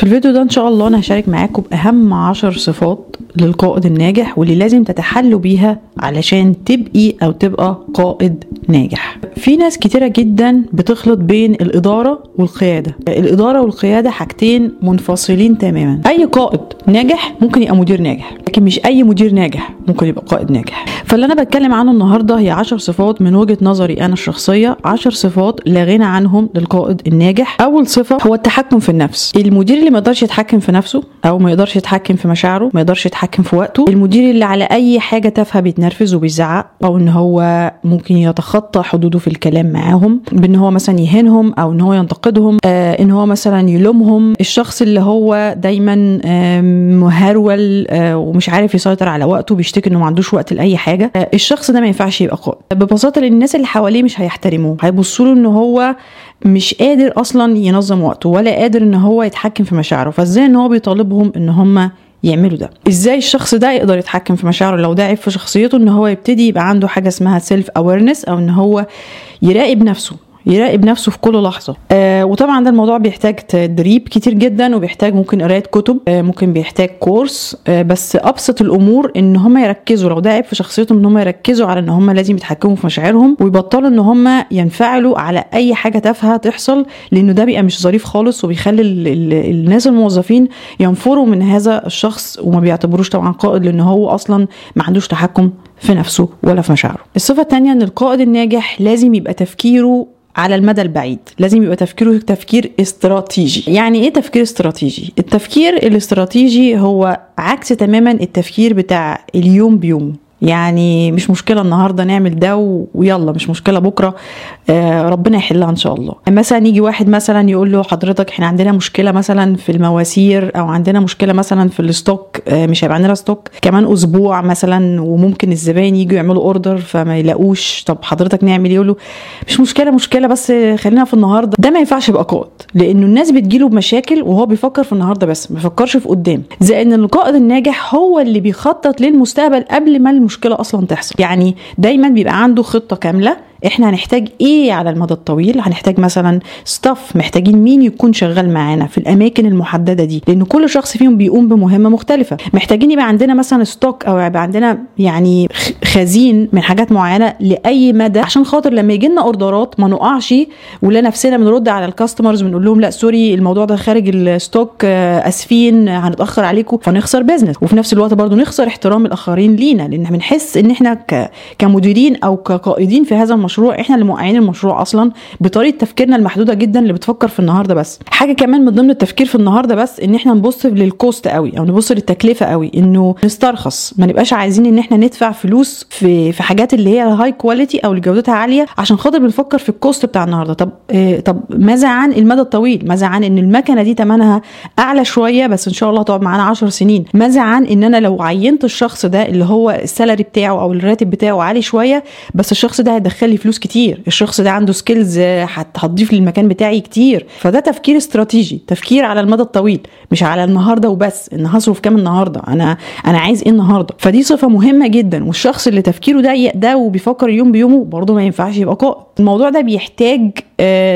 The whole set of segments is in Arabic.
في الفيديو ده إن شاء الله أنا هشارك معاكم باهم عشر صفات للقائد الناجح واللي لازم تتحلوا بيها علشان تبقي أو تبقى قائد ناجح. في ناس كتيرة جدا بتخلط بين الإدارة والقيادة. الإدارة والقيادة حاجتين منفصلين تماما. أي قائد ناجح ممكن يبقى مدير ناجح لكن مش أي مدير ناجح ممكن يبقى قائد ناجح. فاللي أنا بتكلم عنه النهاردة هي عشر صفات من وجهة نظري أنا الشخصية. عشر صفات لا غنى عنهم للقائد الناجح. أول صفة هو التحكم في النفس. المدير اللي ما يقدرش يتحكم في نفسه أو ما يقدرش يتحكم في مشاعره ما يقدرش يتحكم في وقته. المدير اللي على أي حاجة تافهة بيتنرفز وبيزعق أو إن هو ممكن يتخطى حدوده في الكلام معاهم بإن هو مثلا يهينهم أو إن هو ينتقدهم آه إن هو مثلا يلومهم. الشخص اللي هو دايما آه مهرول آه ومش عارف يسيطر على وقته بيشتكي إنه ما عندوش وقت لأي حاجة آه الشخص ده ما ينفعش يبقى قائد. ببساطة الناس اللي حواليه مش هيحترموه. هيبصوا له إن هو مش قادر أصلا ينظم وقته ولا قادر إن هو يتحكم في مشاعره. فإزاي إن هو بيطالبهم إن هم يعملوا ده. إزاي الشخص ده يقدر يتحكم في مشاعره؟ لو ده عيب في شخصيته إن هو يبتدي يبقى عنده حاجة اسمها self awareness أو إن هو يراقب نفسه. يراقب نفسه في كل لحظة. آه وطبعا ده الموضوع بيحتاج تدريب كتير جدا وبيحتاج ممكن قراية كتب آه ممكن بيحتاج كورس آه بس أبسط الأمور إن هم يركزوا لو ده عيب في شخصيتهم إن هم يركزوا على إن هم لازم يتحكموا في مشاعرهم ويبطلوا إن هم ينفعلوا على أي حاجة تافهة تحصل لأنه ده بيبقى مش ظريف خالص وبيخلي ال ال الناس الموظفين ينفروا من هذا الشخص وما بيعتبروش طبعا قائد لأن هو أصلا ما عندوش تحكم في نفسه ولا في مشاعره. الصفة الثانية إن القائد الناجح لازم يبقى تفكيره على المدى البعيد. لازم يبقى تفكيره تفكير استراتيجي. يعني إيه تفكير استراتيجي؟ التفكير الاستراتيجي هو عكس تماما التفكير بتاع اليوم بيوم. يعني مش مشكلة النهارده نعمل ده ويلا مش مشكلة بكرة. آه ربنا يحلها ان شاء الله. مثلا يجي واحد مثلا يقول له حضرتك إحنا عندنا مشكلة مثلا في المواسير أو عندنا مشكلة مثلا في ال stock آه مش هيبقى عندنا stock كمان أسبوع مثلا وممكن الزباين يجوا يعملوا order فما يلاقوش. طب حضرتك نعمل إيه؟ لا مش مشكلة مشكلة بس خلينا في النهارده. ده ما ينفعش يبقى قائد لأنه الناس بتجيله بمشاكل وهو بيفكر في النهارده بس ما بيفكرش في قدام. زي إن القائد الناجح هو اللي بيخطط للمستقبل قبل ما المشكلة أصلا تحصل. يعني دايما بيبقى عنده خطة كاملة إحنا هنحتاج إيه على المدى الطويل؟ هنحتاج مثلا staff محتاجين مين يكون شغال معانا في الأماكن المحددة دي؟ لأن كل شخص فيهم بيقوم بمهمة مختلفة. محتاجين يبقى عندنا مثلا stock أو يبقى عندنا يعني خزين من حاجات معينة لأي مدى عشان خاطر لما يجي لنا order ات ما نقعش ونلاقي نفسنا بنرد على ال customers بنقول لهم لا sorry الموضوع ده خارج ال stock آسفين هنتأخر عليكم. فنخسر business وفي نفس الوقت برضو نخسر احترام الآخرين لينا لأن بنحس إن إحنا كمديرين أو كقائدين في هذا المشروع. المشروع إحنا اللي موقعين المشروع أصلا بطريقة تفكيرنا المحدودة جدا اللي بتفكر في النهارده بس. حاجة كمان من ضمن التفكير في النهارده بس إن إحنا نبص لل cost قوي أو نبص للتكلفة قوي إنه نسترخص. ما نبقاش عايزين إن إحنا ندفع فلوس في في حاجات اللي هي high quality أو اللي جودتها عالية عشان خاطر بنفكر في ال cost بتاع النهارده. طب آه طب ماذا عن المدى الطويل؟ ماذا عن إن المكنة دي ثمنها أعلى شوية بس إن شاء الله تقعد معانا 10 سنين؟ ماذا عن إن أنا لو عينت الشخص ده اللي هو ال salary بتاعه أو الراتب بتاعه عالي شوية بس الشخص ده هيدخل لي فلوس كتير. الشخص ده عنده skills هتضيف للمكان بتاعي كتير. فده تفكير استراتيجي تفكير على المدى الطويل مش على النهارده وبس. إن هصرف كام النهارده؟ أنا أنا عايز إيه النهارده؟ فدي صفة مهمة جدا. والشخص اللي تفكيره ضيق ده وبيفكر يوم بيومه برضه ما ينفعش يبقى قائد. الموضوع ده بيحتاج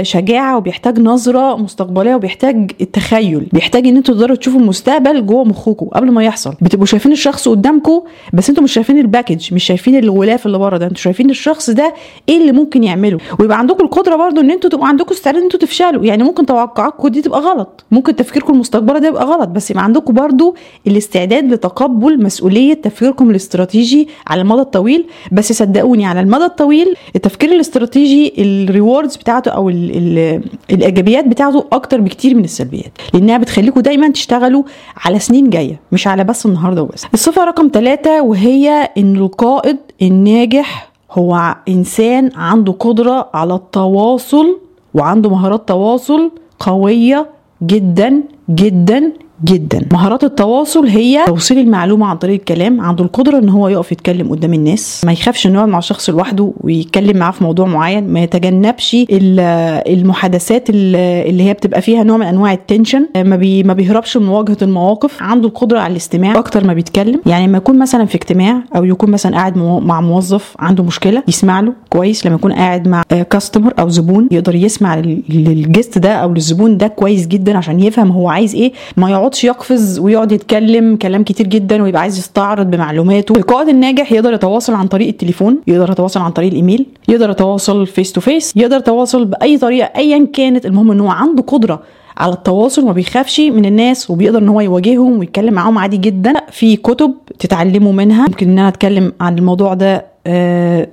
شجاعة وبيحتاج نظرة مستقبلية وبيحتاج التخيل. بيحتاج إن أنتوا تقدروا تشوفوا المستقبل جوه مخكم قبل ما يحصل. بتبقوا شايفين الشخص قدامكم بس أنتوا مش شايفين الباكج مش شايفين الغلاف اللي بره ده. أنتوا شايفين الشخص ده إيه اللي ممكن يعمله. ويبقى عندكم القدرة برضو إن أنتوا تبقوا عندكم استعداد ان أنتوا تفشلوا. يعني ممكن توقعاتكم دي تبقى غلط. ممكن تفكيركم المستقبلي ده يبقى غلط. بس يبقى عندكم برضو الاستعداد لتقبل مسؤولية تفكيركم الاستراتيجي على المدى الطويل. بس صدقوني على المدى الطويل التفكير الاستراتيجي ال rewards بتاعته أو ال ال الإيجابيات بتاعته أكتر بكتير من السلبيات. لأنها بتخليكم دايما تشتغلوا على سنين جاية مش على بس النهارده وبس. الصفه رقم ثلاثة وهي إن القائد الناجح هو إنسان عنده قدرة على التواصل وعنده مهارات تواصل قوية جدا جدا جدا. مهارات التواصل هي توصيل المعلومة عن طريق الكلام عنده القدرة إن هو يقف يتكلم قدام الناس. ما يخافش انه يقعد مع شخص لوحده ويتكلم معاه في موضوع معين. ما يتجنبش المحادثات اللي هي بتبقى فيها نوع من أنواع ال tension. ما, بي ما بيهربش من مواجهة المواقف. عنده القدرة على الاستماع أكتر ما بيتكلم. يعني لما يكون مثلا في اجتماع أو يكون مثلا قاعد مع موظف عنده مشكلة يسمع له كويس. لما يكون قاعد مع customer أو زبون يقدر يسمع لل guest ده أو للزبون ده كويس جدا عشان يفهم هو عايز إيه. ما يقعدش يقفز ويقعد يتكلم كلام كتير جدا ويبقى عايز يستعرض بمعلوماته. القائد الناجح يقدر يتواصل عن طريق التليفون يقدر يتواصل عن طريق الإيميل يقدر يتواصل face to face يقدر يتواصل بأي طريقة ايا كانت. المهم إن هو عنده قدرة على التواصل وما بيخافش من الناس وبيقدر إن هو يواجههم ويتكلم معاهم عادي جدا. في كتب تتعلموا منها. ممكن إن أنا أتكلم عن الموضوع ده آه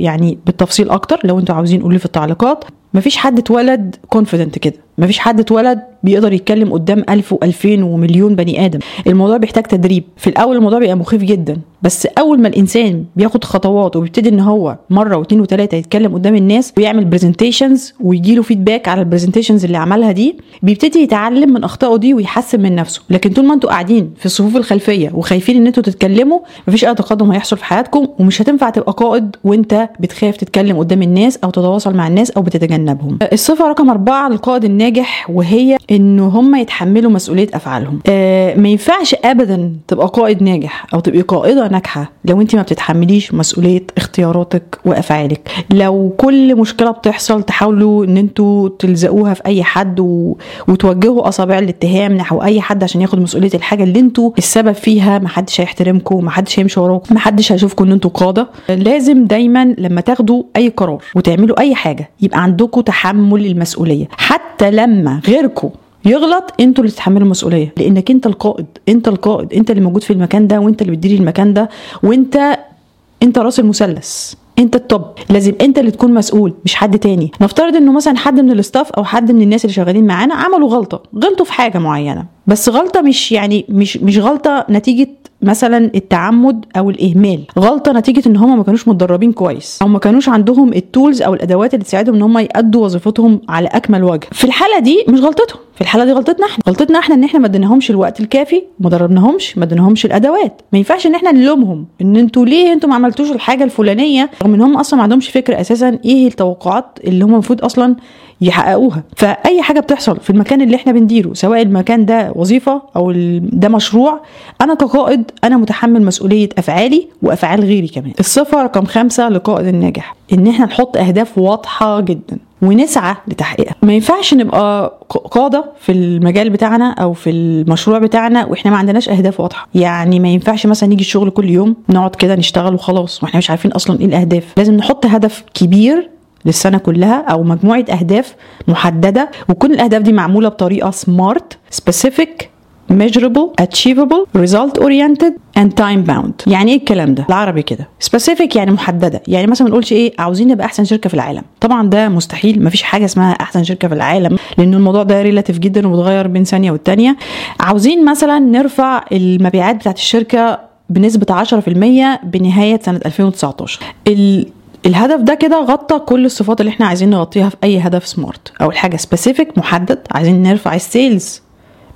يعني بالتفصيل أكتر لو أنتوا عاوزين قولوا في التعليقات. مفيش حد اتولد confident كده. مفيش حد اتولد بيقدر يتكلم قدام ألف وألفين ومليون بني آدم. الموضوع بيحتاج تدريب. في الأول الموضوع بيبقى مخيف جدا. بس أول ما الإنسان بياخد خطوات وبيبتدي إن هو مرة واثنين وثلاثة يتكلم قدام الناس ويعمل presentations ويجيله feedback على ال presentations اللي عملها دي بيبتدي يتعلم من أخطائه دي ويحسن من نفسه. لكن طول ما أنتوا قاعدين في الصفوف الخلفية وخايفين إن أنتوا تتكلموا مفيش أي تقدم هيحصل في حياتكم ومش هتنفع تبقى قائد وأنت بتخاف تتكلم قدام الناس أو تتواصل مع الناس أو بتتجنبهم الصفة رقم أربعة للقائد الناجح وهي إن هم يتحملوا مسؤولية أفعالهم. آه ما ينفعش أبدا تبقى قائد ناجح أو تبقي قائدة ناجحة لو أنت ما بتتحمليش مسؤولية اختياراتك وأفعالك. لو كل مشكلة بتحصل تحاولوا إن أنتوا تلزقوها في أي حد و... وتوجهوا أصابع الاتهام نحو أي حد عشان ياخد مسؤولية الحاجة اللي أنتوا السبب فيها. محدش هيحترمكم محدش هيمشي وراكم محدش هيشوفكم إن أنتوا قادة. لازم دايما لما تاخدوا أي قرار وتعملوا أي حاجة يبقى عندكم تحمل المسؤولية. حتى لما غيركم يغلط أنتوا اللي تتحملوا المسؤولية. لأنك انت القائد انت القائد انت اللي موجود في المكان ده وانت اللي بتديري المكان ده وانت انت راس المثلث. انت التوب. لازم انت اللي تكون مسؤول مش حد تاني. نفترض إنه مثلا حد من الاستاف أو حد من الناس اللي شغالين معانا عملوا غلطة غلطوا في حاجة معينة. بس غلطة مش يعني مش مش غلطة نتيجة مثلا التعمد أو الإهمال. غلطة نتيجة إن هم ما كانوش متدربين كويس. أو ما كانوش عندهم التولز أو الأدوات اللي تساعدهم إن هم يأدوا وظيفتهم على أكمل وجه. في الحالة دي مش غلطتهم. في الحالة دي غلطتنا إحنا. غلطتنا إحنا إن إحنا ما اديناهمش الوقت الكافي ما دربناهمش ما اديناهمش الأدوات. ما ينفعش إن إحنا نلومهم إن أنتوا ليه أنتوا ما عملتوش الحاجة الفلانية رغم إن هم أصلا ما عندهمش فكره أساسا إيه التوقعات اللي هم المفروض أصلا يحققوها. فأي حاجة بتحصل في المكان اللي إحنا بنديره سواء المكان ده وظيفة أو ده مشروع أنا كقائد أنا متحمل مسؤولية أفعالي وأفعال غيري كمان. الصفة رقم خمسة لقائد الناجح إن إحنا نحط أهداف واضحة جدا ونسعى لتحقيقها. ما ينفعش نبقى قادة في المجال بتاعنا أو في المشروع بتاعنا وإحنا ما عندناش أهداف واضحة. يعني ما ينفعش مثلا نيجي الشغل كل يوم نقعد كده نشتغل وخلاص وإحنا مش عارفين أصلا إيه الأهداف. لازم نحط هدف كبير للسنة كلها أو مجموعة أهداف محددة. وكل الأهداف دي معمولة بطريقة SMART specific measurable achievable result oriented and time bound يعني إيه الكلام ده؟ العربي كده. specific يعني محددة. يعني مثلا ما نقولش إيه عاوزين نبقى أحسن شركة في العالم. طبعا ده مستحيل. مفيش حاجة اسمها أحسن شركة في العالم لأن الموضوع ده relative جدا وبيتغير بين ثانية والتانيه عاوزين مثلا نرفع المبيعات بتاعت الشركة بنسبة 10% بنهاية سنة 2019 ال الهدف ده كده غطى كل الصفات اللي إحنا عايزين نغطيها في أي هدف SMART أول حاجة specific محدد عايزين نرفع ال sales.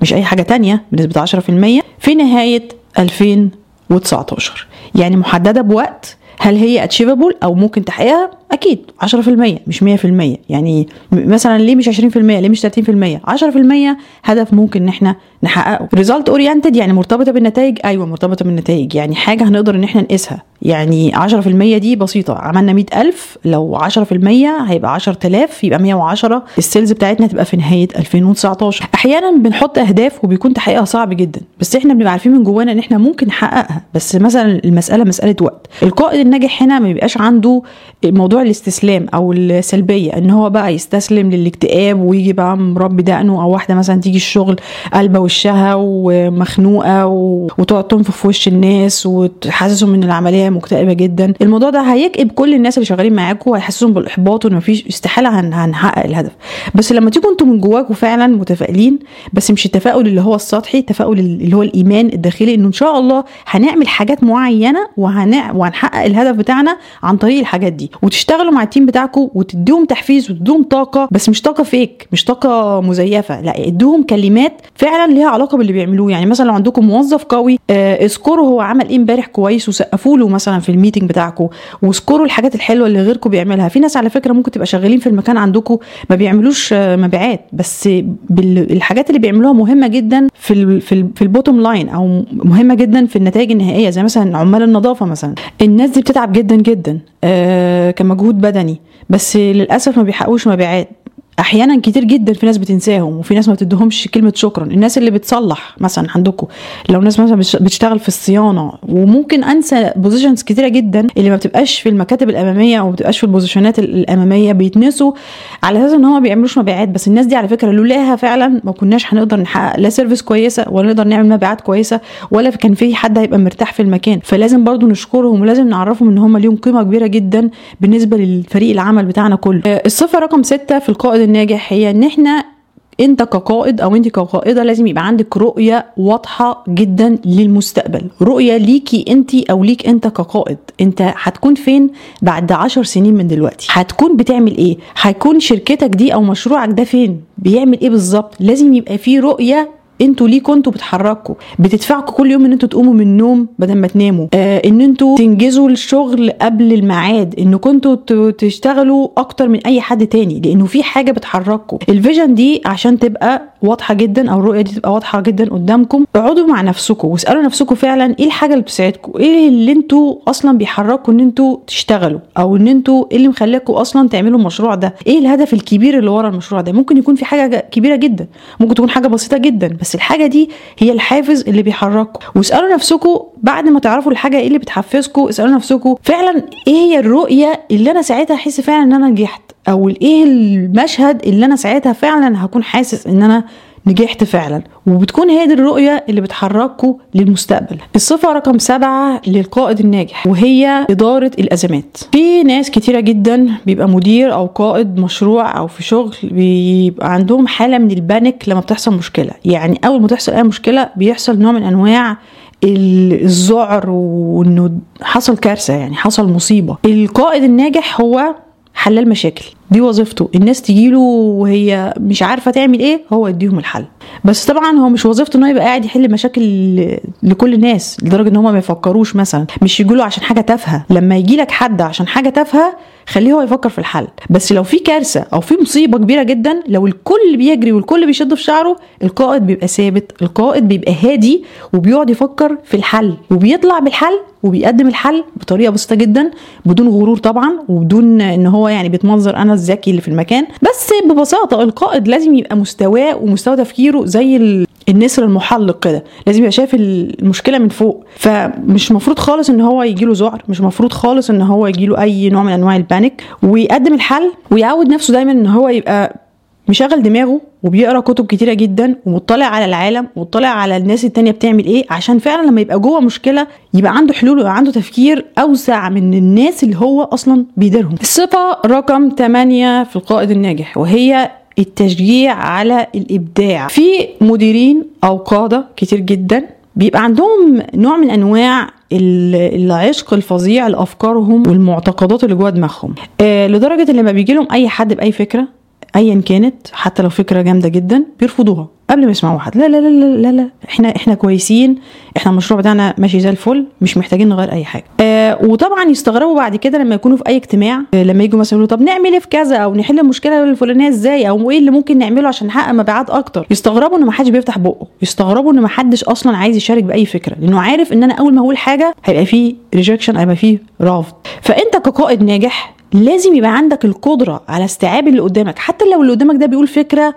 مش أي حاجة تانية بنسبة 10% في نهاية 2019 يعني محددة بوقت هل هي achievable أو ممكن تحقيقها؟ أكيد 10% مش 100% يعني مثلا ليه مش 20% ليه مش 30% 10% هدف ممكن إن إحنا نحققه. result oriented يعني مرتبطة بالنتائج. أيوه مرتبطة بالنتائج. يعني حاجة هنقدر إن إحنا نقيسها. يعني 10% دي بسيطة. عملنا 100000 لو 10% هيبقى 10000 يبقى 110 ال sales بتاعتنا تبقى في نهاية 2019 أحيانا بنحط أهداف وبيكون تحقيقها صعب جدا. بس إحنا بنبقى عارفين من جوانا إن إحنا ممكن نحققها. بس مثلا المسألة مسألة وقت. القائد الناجح هنا ما بيبقاش عنده موضوع الاستسلام أو السلبية إن هو بقى يستسلم للاكتئاب ويجي بقى مربي دقنه أو واحدة مثلا تيجي الشغل قلبة وشها ومخنوقة. وتقعد تنفخ في وش الناس وتحسسهم إن العملية مكتئبة جدا الموضوع ده هيكئب كل الناس اللي شغالين معاكم وهيحسسهم بالإحباط وإن مفيش استحالة هن- هنحقق الهدف بس لما تيجوا أنتوا من جواكم فعلا متفائلين بس مش التفاؤل اللي هو السطحي التفاؤل اللي هو الإيمان الداخلي إنه إن شاء الله هنعمل حاجات معينة وهن... وهنحقق الهدف بتاعنا عن طريق الحاجات دي وتشتغلوا مع ال team بتاعكم وتديهم تحفيز وتديهم طاقة بس مش طاقة fake مش طاقة مزيفة لا ادوهم كلمات فعلا ليها علاقة باللي بيعملوه. يعني مثلا لو عندكم موظف قوي آه، اذكروا هو عمل إيه امبارح كويس وسقفوا له مثلا في ال meeting بتاعكم واذكروا الحاجات الحلوة اللي غيركم بيعملها. في ناس على فكرة ممكن تبقى شغالين في المكان عندكم ما بيعملوش آه، مبيعات بس الحاجات اللي بيعملوها مهمة جدا في ال في, ال في bottom line أو مهمة جدا في النتائج النهائية زي مثلا عمال النظافة مثلا. الناس دي بتتعب جدا جدا. آه كمجهود بدني بس للأسف ما بيحققوش مبيعات. أحيانا كتير جدا في ناس بتنساهم وفي ناس ما بتديهمش كلمة شكرا. الناس اللي بتصلح مثلا عندكم لو ناس مثلا بتش- بتشتغل في الصيانة وممكن أنسى positions كتيرة جدا اللي ما بتبقاش في المكاتب الأمامية أو ما بتبقاش في ال positionات ال- الأمامية بيتنسوا على أساس إن هم ما بيعملوش مبيعات. بس الناس دي على فكرة لولاها فعلا ما كناش هنقدر نحقق لا سيرفيس كويسة ولا نقدر نعمل مبيعات كويسة ولا كان في حد هيبقى مرتاح في المكان. فلازم برضو نشكرهم ولازم نعرفهم إن هم ليهم قيمة كبيرة جدا بالنسبة للفريق العمل بتاعنا كله. آه، الصفه رقم ستة في القائد الناجح هي إن إحنا أنت كقائد أو أنت كقائدة لازم يبقى عندك رؤية واضحة جدا للمستقبل. رؤية ليكي أنت أو ليك أنت كقائد. أنت هتكون فين بعد عشر سنين من دلوقتي؟ هتكون بتعمل إيه؟ هيكون شركتك دي أو مشروعك ده فين؟ بيعمل إيه بالظبط؟ لازم يبقى فيه رؤية أنتوا ليكوا أنتوا بتحركوا؟ بتدفعكوا كل يوم ان أنتوا تقوموا من النوم بدل ما تناموا. آه ان أنتوا تنجزوا الشغل قبل الميعاد انكم أنتوا ت- تشتغلوا أكتر من اي حد تاني لأنه في حاجة بتحرككم ال vision دي عشان تبقى واضحة جدا أو الرؤية دي تبقى واضحة جدا قدامكم اقعدوا مع نفسكم واسألوا نفسكم فعلا إيه الحاجة اللي بتساعدكم؟ إيه اللي أنتوا أصلا بيحركوا إن أنتوا تشتغلوا؟ أو إن أنتوا إيه اللي مخليكم أصلا تعملوا المشروع ده؟ إيه الهدف الكبير اللي ورا المشروع ده؟ ممكن يكون في حاجة كبيرة جدا ممكن تكون حاجة بسيطة جدا بس الحاجة دي هي الحافز اللي بيحرككم. واسألوا نفسكم بعد ما تعرفوا الحاجة إيه اللي بتحفزكم اسألوا نفسكم فعلا إيه هي الرؤية اللي أنا ساعتها احس فعلا إن أنا نجحت؟ أو إيه المشهد اللي أنا ساعتها فعلا هكون حاسس إن أنا نجحت فعلا. وبتكون هي دي الرؤية اللي بتحرككم للمستقبل. الصفة رقم سبعة للقائد الناجح وهي إدارة الأزمات. في ناس كتيرة جدا بيبقى مدير أو قائد مشروع أو في شغل بيبقى عندهم حالة من البانيك لما بتحصل مشكلة. يعني أول ما تحصل أي مشكلة بيحصل نوع من أنواع ال- الذعر وإنه حصل كارثة يعني حصل مصيبة. القائد الناجح هو حلال مشاكل دي وظيفته. الناس تجيله وهي مش عارفة تعمل إيه هو يديهم الحل. بس طبعا هو مش وظيفته إنه يبقى قاعد يحل مشاكل لكل الناس لدرجة إن هم ما يفكروش مثلا. مش يجيله عشان حاجة تافهة. لما يجي لك حد عشان حاجة تافهة خليه هو يفكر في الحل. بس لو في كارثة أو في مصيبة كبيرة جدا لو الكل بيجري والكل بيشد في شعره القائد بيبقى ثابت القائد بيبقى هادي وبيقعد يفكر في الحل وبيطلع بالحل وبيقدم الحل بطريقة بسيطة جدا بدون غرور طبعا وبدون إن هو يعني بيتمنظر أنا الذكي اللي في المكان. بس ببساطة القائد لازم يبقى مستواه ومستوى تفكيره زي ال- النسر المحلق كده. لازم يبقى شايف المشكلة من فوق. فمش مفروض خالص إن هو يجيله ذعر مش مفروض خالص إن هو يجيله أي نوع من أنواع البانيك. ويقدم الحل ويعود نفسه دايما إن هو يبقى مشغل دماغه وبيقرأ كتب كتيرة جدا ومطلع على العالم ومطلع على الناس التانية بتعمل إيه عشان فعلا لما يبقى جوه مشكلة يبقى عنده حلول ويبقى عنده تفكير أوسع من الناس اللي هو أصلا بيديرهم. الصفة رقم 8 في القائد الناجح وهي التشجيع على الإبداع. في مديرين أو قادة كتير جدا بيبقى عندهم نوع من أنواع ال- العشق الفظيع لأفكارهم والمعتقدات اللي جوه دماغهم. آه لدرجة إن لما بيجي لهم أي حد بأي فكرة ايا كانت حتى لو فكرة جامدة جدا بيرفضوها قبل ما يسمعوا حد. لا لا لا لا لا. إحنا إحنا كويسين إحنا المشروع بتاعنا ماشي زي الفل مش محتاجين نغير أي حاجة. آه وطبعا يستغربوا بعد كده لما يكونوا في أي اجتماع آه لما يجوا مثلا يقولوا طب نعمل إيه في كذا أو نحل المشكلة الفلانية إزاي أو إيه اللي ممكن نعمله عشان نحقق مبيعات أكتر. يستغربوا إن ما حدش بيفتح بقه. يستغربوا إن ما حدش أصلا عايز يشارك بأي فكرة لأنه عارف إن أنا أول ما أقول حاجة هيبقى فيه ريجكشن هيبقى فيه رفض. فأنت كقائد ناجح لازم يبقى عندك القدرة على استيعاب اللي قدامك. حتى لو اللي قدامك ده بيقول فكرة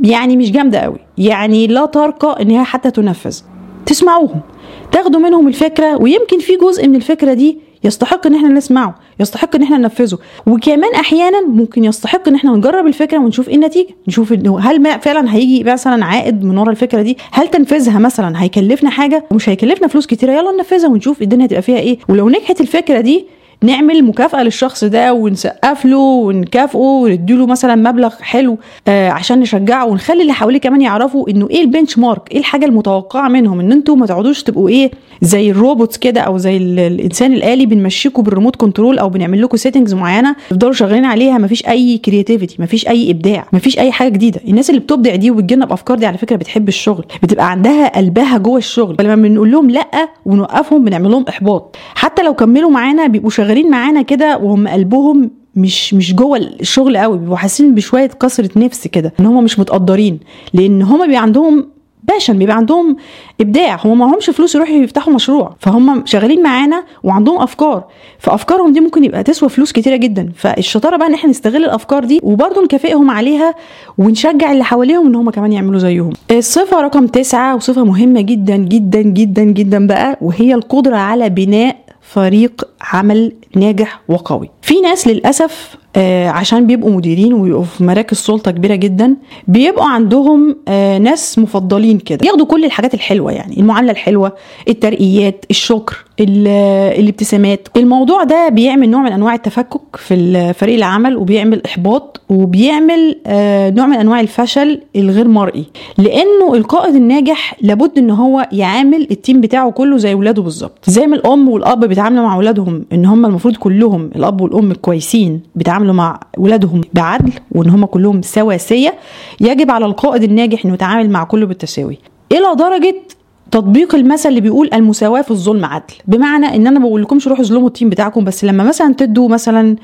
يعني مش جامدة قوي يعني لا ترقى إن هي حتى تنفذ. تسمعوهم تاخدوا منهم الفكرة ويمكن في جزء من الفكرة دي يستحق إن إحنا نسمعه يستحق إن إحنا ننفذه. وكمان أحيانا ممكن يستحق إن إحنا نجرب الفكرة ونشوف إيه النتيجة. نشوف انه هل ما فعلا هيجي مثلا عائد من ورا الفكرة دي؟ هل تنفيذها مثلا هيكلفنا حاجة؟ ومش هيكلفنا فلوس كتيرة يلا ننفذها ونشوف الدنيا هتبقى فيها إيه. ولو نجحت الفكرة دي نعمل مكافأة للشخص ده ونسقف له ونكافئه ونديله مثلا مبلغ حلو آه عشان نشجعه ونخلي اللي حواليه كمان يعرفوا إنه إيه ال benchmark إيه الحاجة المتوقعة منهم إن أنتوا ما تقعدوش تبقوا إيه زي الروبوتس كده أو زي الإنسان الآلي بنمشيكوا بال remote control أو بنعمل لكم settings معينة تفضلوا شغالين عليها مفيش أي creativity مفيش أي إبداع مفيش أي حاجة جديدة. الناس اللي بتبدع دي وبتجينا بافكار دي على فكرة بتحب الشغل بتبقى عندها قلبها جوه الشغل. فلما بنقول لهم لأ ونوقفهم بنعمل لهم إحباط. حتى لو كملوا معانا بيبقوا شغالين معانا كده وهم قلبهم مش مش جوه الشغل قوي بيبقوا حاسين بشوية كسرة نفس كده إن هم مش متقدرين لأن هم بيبقى عندهم باشن بيبقى عندهم إبداع هم ما همش فلوس يروحوا يفتحوا مشروع فهم شغالين معانا وعندهم أفكار فأفكارهم دي ممكن يبقى تسوى فلوس كتيرة جدا فالشطارة بقى إن إحنا نستغل الأفكار دي وبرضه نكافئهم عليها ونشجع اللي حواليهم إن هم كمان يعملوا زيهم. الصفة رقم تسعة وصفة مهمة جدا جدا جدا جدا بقى وهي القدرة على بناء فريق عمل ناجح وقوي. في ناس للأسف آه عشان بيبقوا مديرين ويبقوا في مراكز سلطة كبيرة جدا بيبقوا عندهم آه ناس مفضلين كده. ياخدوا كل الحاجات الحلوة يعني المعاملة الحلوة الترقيات الشكر الابتسامات. الموضوع ده بيعمل نوع من أنواع التفكك في فريق العمل وبيعمل إحباط وبيعمل آه نوع من أنواع الفشل الغير مرئي. لأنه القائد الناجح لابد إن هو يعامل التيم بتاعه كله زي اولاده بالظبط. زي ما الأم والأب بيتعاملوا مع اولادهم إن هم المفروض كلهم الأب والأم الكويسين بيتعاملوا مع اولادهم بعدل وإن هم كلهم سواسية يجب على القائد الناجح إنه يتعامل مع كله بالتساوي. إلى درجة تطبيق المثل اللي بيقول المساواة في الظلم عدل. بمعنى إن أنا بقول لكمش روحوا ظلموا ال team بتاعكم بس لما مثلا تدوا مثلا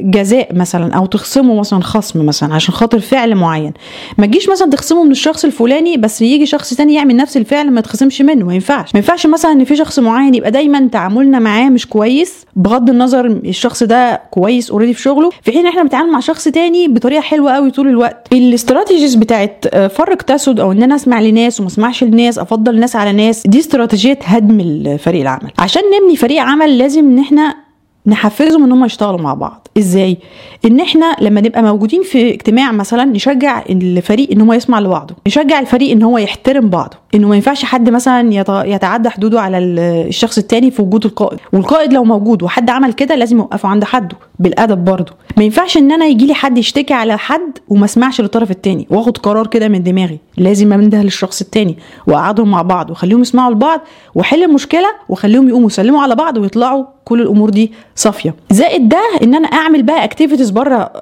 جزاء مثلا أو تخصموا مثلا خصم مثلا عشان خاطر فعل معين. ما تجيش مثلا تخصمه من الشخص الفلاني بس يجي شخص تاني يعمل نفس الفعل ما يتخصمش منه. ما ينفعش. ما ينفعش مثلا إن في شخص معين يبقى دايما تعاملنا معاه مش كويس بغض النظر الشخص ده كويس already في شغله. في حين إحنا بنتعامل مع شخص تاني بطريقة حلوة قوي طول الوقت. ال strategies بتاعت فرق تسد أو إن أنا أسمع لناس وما أسمعش لناس أفضل ناس على ناس دي استراتيجية هدم فريق العمل. عشان نبني فريق عمل لازم إن إحنا نحفزهم إن هم يشتغلوا مع بعض. إزاي؟ إن إحنا لما نبقى موجودين في اجتماع مثلا نشجع الفريق إن هو يسمع لبعضه نشجع الفريق إن هو يحترم بعضه إنه ما ينفعش حد مثلا يتعدى حدوده على الشخص التاني في وجود القائد والقائد لو موجود وحد عمل كده لازم يوقفه عند حده بالأدب برضه. ما ينفعش إن أنا يجي لي حد يشتكي على حد وما أسمعش للطرف التاني وآخد قرار كده من دماغي لازم انده للشخص التاني وأقعدهم مع بعض وأخليهم يسمعوا لبعض وأحل المشكلة وأخليهم يقوموا يسلموا على بعض ويطلعوا كل الأمور دي صافية. زائد ده إن أنا أعمل بقى activities بره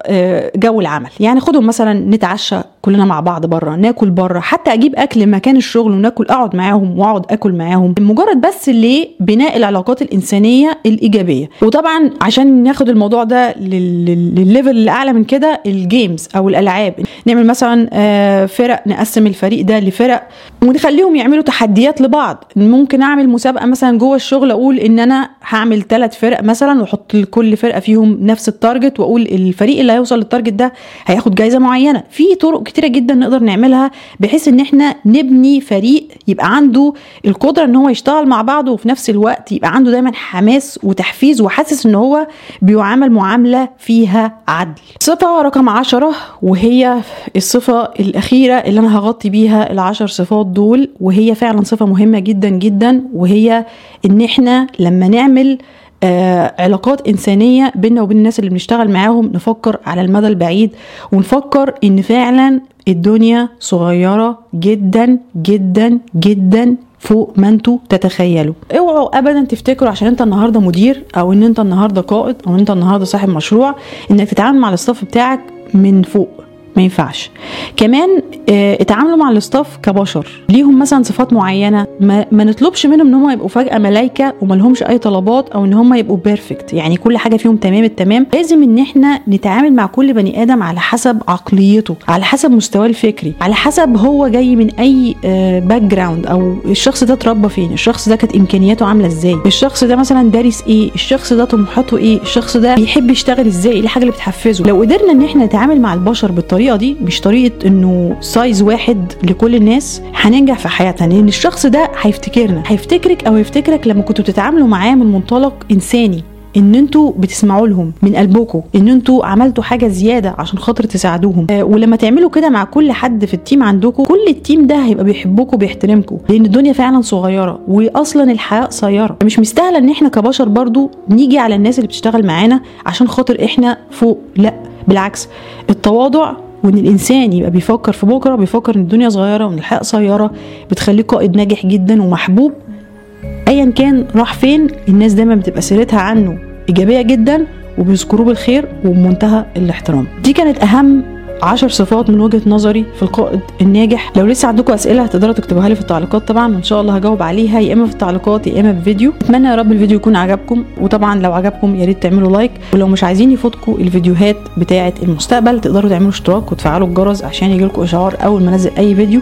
جو العمل. يعني خدهم مثلا نتعشى كلنا مع بعض بره ناكل بره حتى أجيب أكل مكان الشغل وناكل أقعد معاهم وأقعد أكل معاهم مجرد بس لبناء العلاقات الإنسانية الإيجابية. وطبعا عشان ناخد الموضوع ده للل level اللي اعلى من كده ال games أو الألعاب. نعمل مثلا فرق نقسم الفريق ده لفرق ونخليهم يعملوا تحديات لبعض. ممكن أعمل مسابقة مثلا جوه الشغل أقول إن أنا هعمل ثلاث فرق مثلا وأحط لكل فرقة فيهم نفس ال target وأقول الفريق اللي هيوصل لل target ده هياخد جايزة معينة. في طرق كتيرة جدا نقدر نعملها بحيث إن إحنا نبني فريق يبقى عنده القدرة إن هو يشتغل مع بعضه وفي نفس الوقت يبقى عنده دايما حماس وتحفيز وحاسس إن هو بيعامل معاملة فيها عدل. صفة رقم عشرة وهي الصفة الأخيرة اللي أنا هغطي بيها العشر صفات دول وهي فعلا صفة مهمة جدا جدا وهي إن إحنا لما نعمل علاقات إنسانية بيننا وبين الناس اللي بنشتغل معاهم نفكر على المدى البعيد ونفكر إن فعلا الدنيا صغيرة جدا جدا جدا فوق ما أنتوا تتخيلوا. اوعوا ابدا تفتكروا عشان أنت النهارده مدير أو إن أنت النهارده قائد أو إن أنت النهارده صاحب مشروع إنك تتعامل مع ال staff بتاعك من فوق. ما ينفعش. كمان آه اتعاملوا مع ال staff كبشر. ليهم مثلا صفات معينة ما, ما نطلبش منهم إن هم يبقوا فجأة ملايكة وما لهمش أي طلبات أو إن هم يبقوا perfect يعني كل حاجة فيهم تمام التمام. لازم إن إحنا نتعامل مع كل بني آدم على حسب عقليته على حسب مستواه الفكري على حسب هو جاي من أي background أو الشخص ده اتربى فين الشخص ده كانت إمكانياته عاملة إزاي الشخص ده مثلا دارس إيه الشخص ده طموحاته إيه الشخص ده بيحب يشتغل إزاي إيه الحاجة اللي بتحفزه. لو قدرنا إن إحنا نتعامل مع البشر بالطريقة بالطريقة دي مش طريقة إنه size واحد لكل الناس هننجح في حياتنا لأن الشخص ده هيفتكرنا هيفتكرك أو يفتكرك لما كنتوا بتتعاملوا معاه من منطلق إنساني إن أنتوا بتسمعوا لهم من قلبكم إن أنتوا عملتوا حاجة زيادة عشان خاطر تساعدوهم. آه ولما تعملوا كده مع كل حد في ال team عندكم كل ال team ده هيبقى بيحبكم وبيحترمكم لأن الدنيا فعلا صغيرة واصلا الحياة قصيرة. مش مستاهلة إن إحنا كبشر برضو نيجي على الناس اللي بتشتغل معانا عشان خاطر إحنا فوق لأ بالعكس التواضع وإن الإنسان يبقى بيفكر في بكرة بيفكر إن الدنيا صغيرة وإن الحياة قصيره بتخليه قائد ناجح جدا ومحبوب. ايا كان راح فين الناس دايما بتبقى سيرتها عنه إيجابية جدا وبيذكروه بالخير وبمنتهى الاحترام. دي كانت أهم عشر صفات من وجهة نظري في القائد الناجح. لو لسه عندكم أسئلة تقدروا تكتبوها لي في التعليقات. طبعا وان شاء الله هجاوب عليها يا إما في التعليقات يا إما بفيديو أتمنى يا رب الفيديو يكون عجبكم. وطبعا لو عجبكم يا ريت تعملوا لايك. ولو مش عايزين يفوتكم الفيديوهات بتاعة المستقبل تقدروا تعملوا اشتراك وتفعلوا الجرس عشان يجيلكم إشعار أول ما أنزل أي فيديو.